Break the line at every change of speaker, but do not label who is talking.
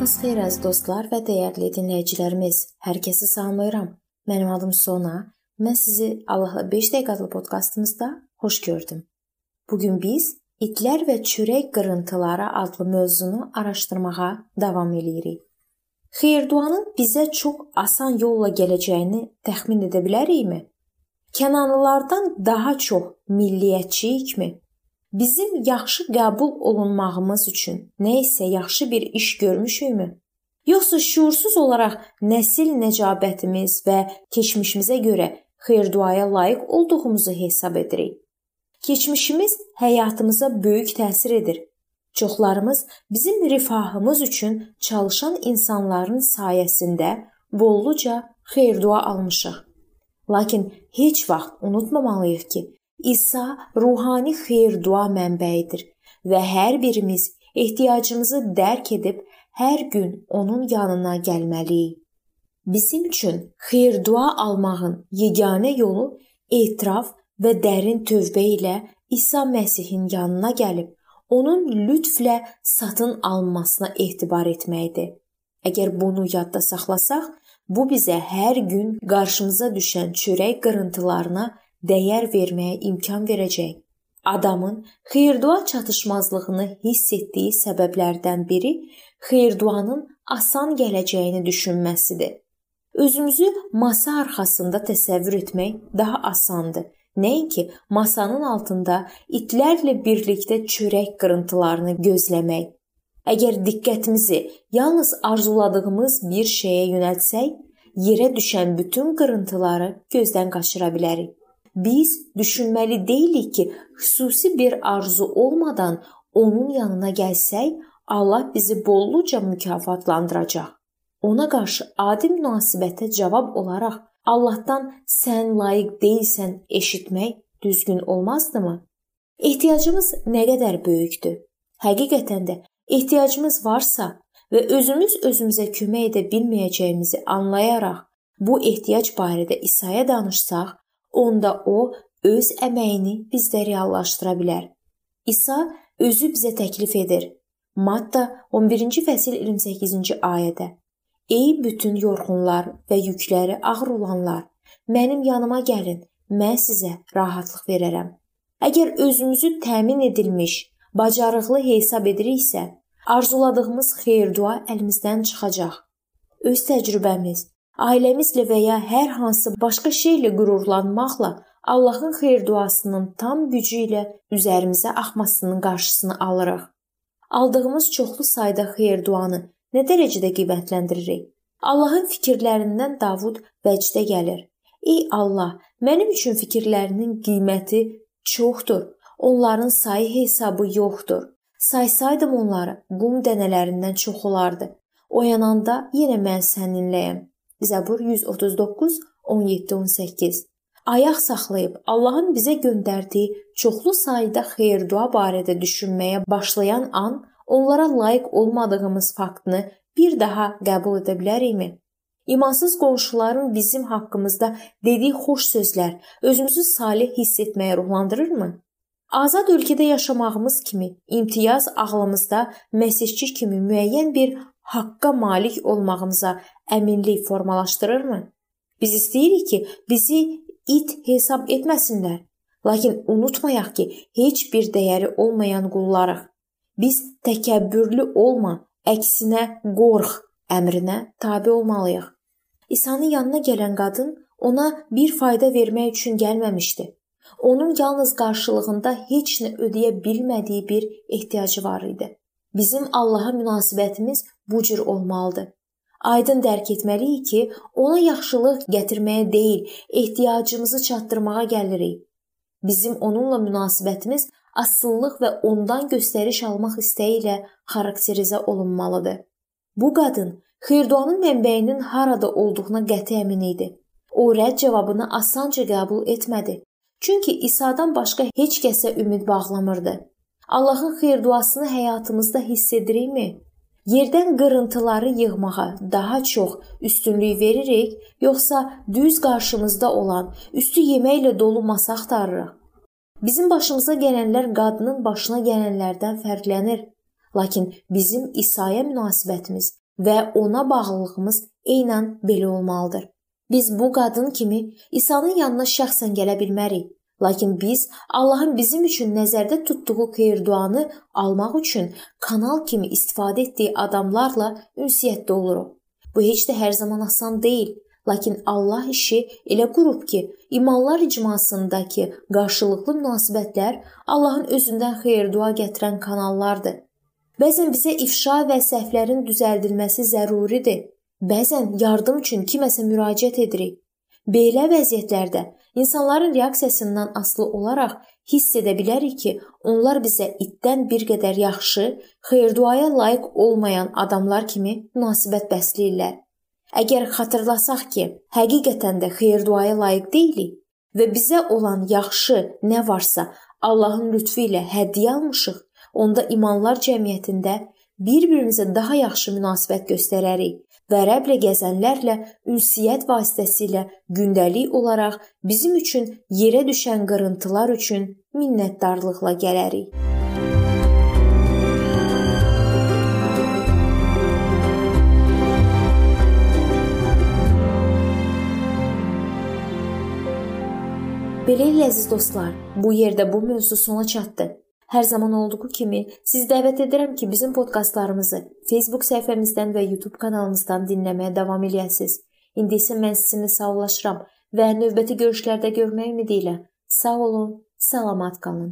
Sabahınız xeyir əziz dostlar və dəyərli dinləyicilərimiz. Hər kəsi salamlayıram. Mənim adım Sona. Mən sizi Allahla 5 dəqiqə adlı podkastımızda xoş gördüm. Bu gün biz itlər və çörək qırıntıları adlı mövzunu araşdırmağa davam edirik. Xeyirduanın bizə çox asan yolla gələcəyini təxmin edə bilərikmi? Kənanlılardan daha çox milliyyətçiyikmi? Bizim yaxşı qəbul olunmağımız üçün nə isə yaxşı bir iş görmüşükmü? Yoxsa şuursuz olaraq nəsil nəcabətimiz və keçmişimizə görə xeyir-duaya layiq olduğumuzu hesab edirik? Keçmişimiz həyatımıza böyük təsir edir. Çoxlarımız bizim rifahımız üçün çalışan insanların sayəsində bolluca xeyir-dua almışıq. Lakin heç vaxt unutmamalıyıq ki, İsa ruhani xeyir-dua mənbəyidir və hər birimiz ehtiyacımızı dərk edib hər gün onun yanına gəlməliyik. Bizim üçün xeyir-dua almağın yeganə yolu etiraf və dərin tövbə ilə İsa Məsihin yanına gəlib onun lütflə satın alınmasına etibar etməkdir. Əgər bunu yadda saxlasaq, bu bizə hər gün qarşımıza düşən çörək qırıntılarına dəyər verməyə imkan verəcək. Adamın xeyir-dua çatışmazlığını hiss etdiyi səbəblərdən biri xeyir-duanın asan gələcəyini düşünməsidir. Özümüzü masa arxasında təsəvvür etmək daha asandır. Nəinki masanın altında itlərlə birlikdə çörək qırıntılarını gözləmək. Əgər diqqətimizi yalnız arzuladığımız bir şeyə yönəltsək, yerə düşən bütün qırıntıları gözdən qaçıra bilərik. Biz düşünməli deyilik ki, xüsusi bir arzu olmadan onun yanına gəlsək, Allah bizi bolluca mükafatlandıracaq. Ona qarşı adi münasibətə cavab olaraq Allahdan sən layiq deyilsən eşitmək düzgün olmazdımı? Ehtiyacımız nə qədər böyükdür? Həqiqətən də ehtiyacımız varsa və özümüz özümüzə kömək edə bilməyəcəyimizi anlayaraq bu ehtiyac barədə İsa'ya danışsaq, onda o öz əməyini bizdə reallaşdıra bilər. İsa özü bizə təklif edir. Matta 11-ci fəsil 28-ci ayədə: Ey bütün yorğunlar və yükləri ağır olanlar, mənim yanıma gəlin, mən sizə rahatlıq verərəm. Əgər özümüzü təmin edilmiş, bacarıqlı hesab ediriksə, arzuladığımız xeyir-dua əlimizdən çıxacaq. Öz təcrübəmiz, ailəmizlə və ya hər hansı başqa şeylə qürurlanmaqla Allahın xeyir duasının tam gücü ilə üzərimizə axmasının qarşısını alırıq. Aldığımız çoxlu sayda xeyir duanı nə dərəcədə qiymətləndiririk? Allahın fikirlərindən Davud vəcdə gəlir. Ey Allah, mənim üçün fikirlərinin qiyməti çoxdur. Onların sayı hesabı yoxdur. Saysaydım onları, qum dənələrindən çox olardı. Oyananda yenə mən səninləyəm. Zəbur 139 17-18 Ayaq saxlayıb Allahın bizə göndərdiyi çoxlu sayda xeyir-dua barədə düşünməyə başlayan an onlara layiq olmadığımız faktını bir daha qəbul edə bilərikmi? İmansız qonşuların bizim haqqımızda dediyi xoş sözlər özümüzü salih hiss etməyə ruhlandırırmı? Azad ölkədə yaşamağımız kimi imtiyaz ağlımızda məsihçi kimi müəyyən bir haqqa malik olmağımıza əminlik formalaşdırırmı? Biz istəyirik ki, bizi it hesab etməsinlər. Lakin unutmayaq ki, heç bir dəyəri olmayan qullarıq. Biz təkəbbürlü olma, əksinə qorx əmrinə tabe olmalıyıq. İsa'nın yanına gələn qadın ona bir fayda vermək üçün gəlməmişdi. Onun yalnız qarşılığında heç nə ödəyə bilmədiyi bir ehtiyacı var idi. Bizim Allaha münasibətimiz bu cür olmalıdır. Aydın dərk etməliyik ki, ona yaxşılıq gətirməyə deyil, ehtiyacımızı çatdırmağa gəlirik. Bizim onunla münasibətimiz asıllıq və ondan göstəriş almaq istəyi ilə xarakterizə olunmalıdır. Bu qadın xeyirduanın mənbəyinin harada olduğuna qəti əmin idi. O rədd cavabını asanca qəbul etmədi. Çünki İsa'dan başqa heç kəsə ümid bağlamırdı. Allahın xeyir-duasını həyatımızda hiss edirikmi? Yerdən qırıntıları yığmağa daha çox üstünlük veririk, yoxsa düz qarşımızda olan, üstü yeməklə dolu masa axtarırıq? Bizim başımıza gələnlər qadının başına gələnlərdən fərqlənir. Lakin bizim İsa'ya münasibətimiz və ona bağlılığımız eynən belə olmalıdır. Biz bu qadın kimi İsa'nın yanına şəxsən gələ bilmərik, lakin biz Allahın bizim üçün nəzərdə tutduğu xeyir-duanı almaq üçün kanal kimi istifadə etdiyi adamlarla ünsiyyətdə oluruq. Bu heç də hər zaman asan deyil, lakin Allah işi elə qurub ki, imanlar icmasındakı qarşılıqlı münasibətlər Allahın özündən xeyir-dua gətirən kanallardır. Bəzən bizə ifşa və səhvlərin düzəldilməsi zəruridir. Bəzən yardım üçün kiməsə müraciət edirik. Belə vəziyyətlərdə insanların reaksiyasından asılı olaraq hiss edə bilərik ki, onlar bizə itdən bir qədər yaxşı, xeyir-duaya layiq olmayan adamlar kimi münasibət bəsləyirlər. Əgər xatırlasaq ki, həqiqətən də xeyir-duaya layiq deyilik və bizə olan yaxşı nə varsa Allahın lütfu ilə hədiyyə almışıq, onda imanlar cəmiyyətində bir-birimizə daha yaxşı münasibət göstərərik və rəblə gəzənlərlə ünsiyyət vasitəsilə gündəlik olaraq bizim üçün yerə düşən qırıntılar üçün minnətdarlıqla gələrik. Beləliklə əziz dostlar, bu yerdə bu mövzu sona çatdı. Hər zaman olduğu kimi sizi dəvət edirəm ki, bizim podkastlarımızı Facebook səhifəmizdən və YouTube kanalımızdan dinləməyə davam eləyəsiniz. İndi isə mən sizinlə sağollaşıram və növbəti görüşlərdə görmək ümidi ilə sağ olun, salamat qalın.